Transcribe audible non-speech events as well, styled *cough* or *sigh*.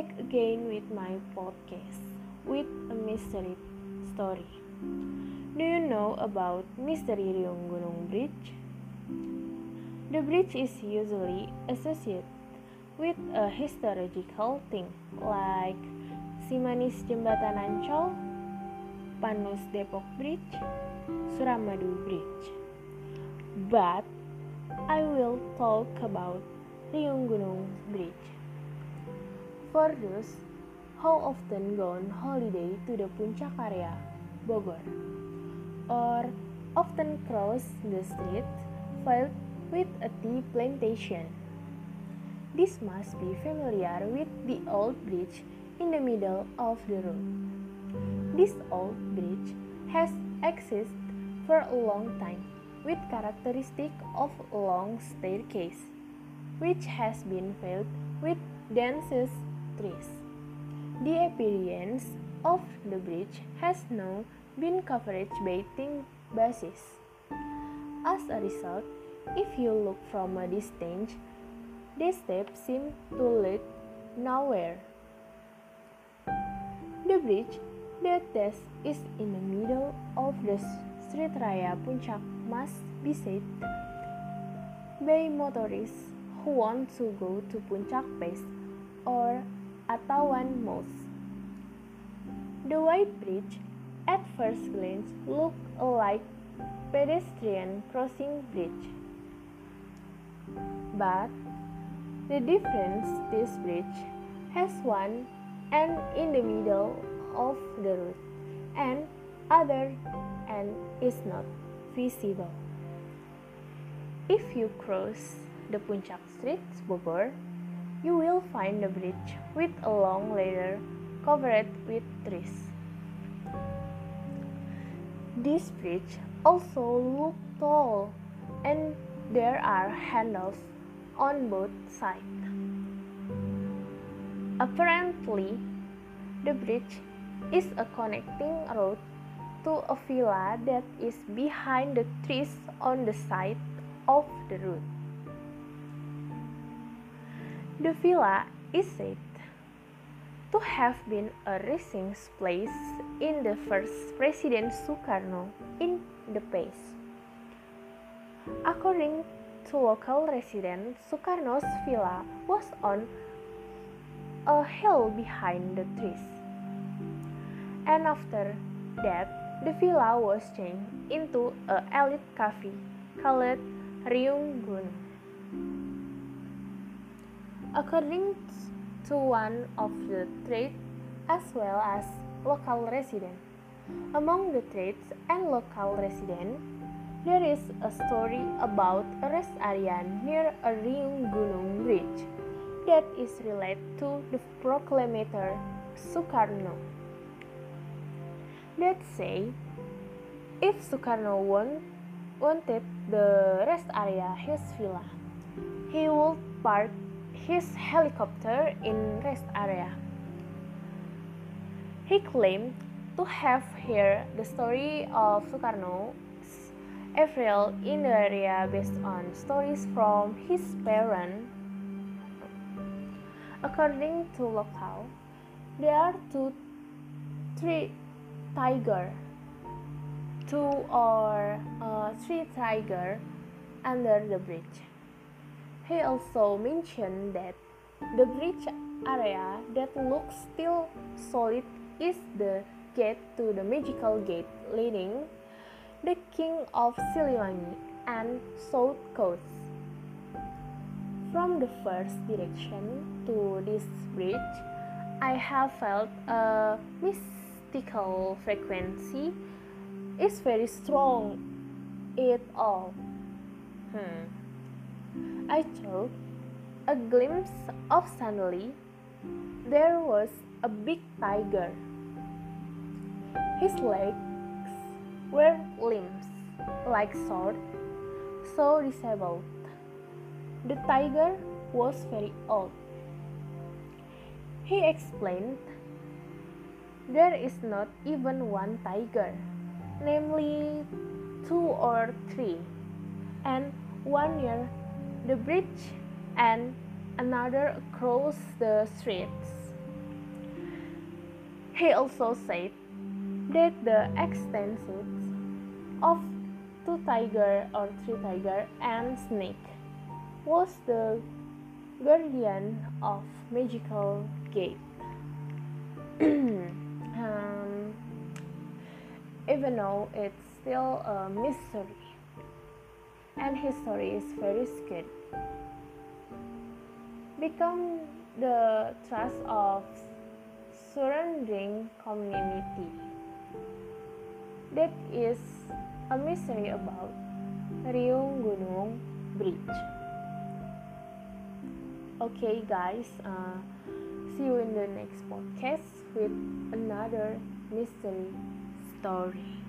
back again with my podcast with a mystery story. Do you know about Misteri Riung Gunung Bridge? The bridge is usually associated with a historical thing like Simanis Jembatan Ancol, Panus Depok Bridge, Suramadu Bridge. But I will talk about Riung Gunung Bridge. For those who often go on holiday to the Puncak area, Bogor, or often cross the street filled with a tea plantation. This must be familiar with the old bridge in the middle of the road. This old bridge has existed for a long time with characteristic of long staircase which has been filled with dense trees. The appearance of the bridge has now been covered by thin bushes. As a result, if you look from a distance, the steps seem to lead nowhere. The bridge that is is in the middle of the street raya Puncak must be said by motorists who want to go to Puncak Pass or Atawan Mouse. The white bridge at first glance look like pedestrian crossing bridge. But the difference this bridge has one end in the middle of the road and other end is not visible. If you cross the Puncak Street, Bogor, you will find a bridge with a long ladder covered with trees. This bridge also looks tall and there are handles on both sides. Apparently, the bridge is a connecting road to a villa that is behind the trees on the side of the road. The villa is said to have been a resting place in the first President Sukarno in the past. According to local residents, Sukarno's villa was on a hill behind the trees. And after that, the villa was changed into a elite cafe called Riung Gunung. According to one of the trades as well as local residents. Among the trades and local residents, there is a story about a rest area near a Riung Gunung bridge that is related to the proclamator Sukarno. That say, if Sukarno want, wanted the rest area his villa, he would park his helicopter in rest area. He claimed to have heard the story of Sukarno's April in the area based on stories from his parents. According to local, there are two, three tiger, two or uh, three tiger under the bridge. He also mentioned that the bridge area that looks still solid is the gate to the magical gate leading the king of Siliwangi and south coast. From the first direction to this bridge, I have felt a mystical frequency is very strong. It all. Hmm. I took a glimpse of suddenly there was a big tiger. His legs were limbs like sword, so disabled. The tiger was very old. He explained there is not even one tiger, namely two or three, and one year the bridge and another across the streets. He also said that the existence of two tiger or three tiger and snake was the guardian of magical gate. *clears throat* um, even though it's still a mystery and his story is very scary become the trust of surrounding community. That is a mystery about Riung Gunung Bridge. Okay guys uh, see you in the next podcast with another mystery story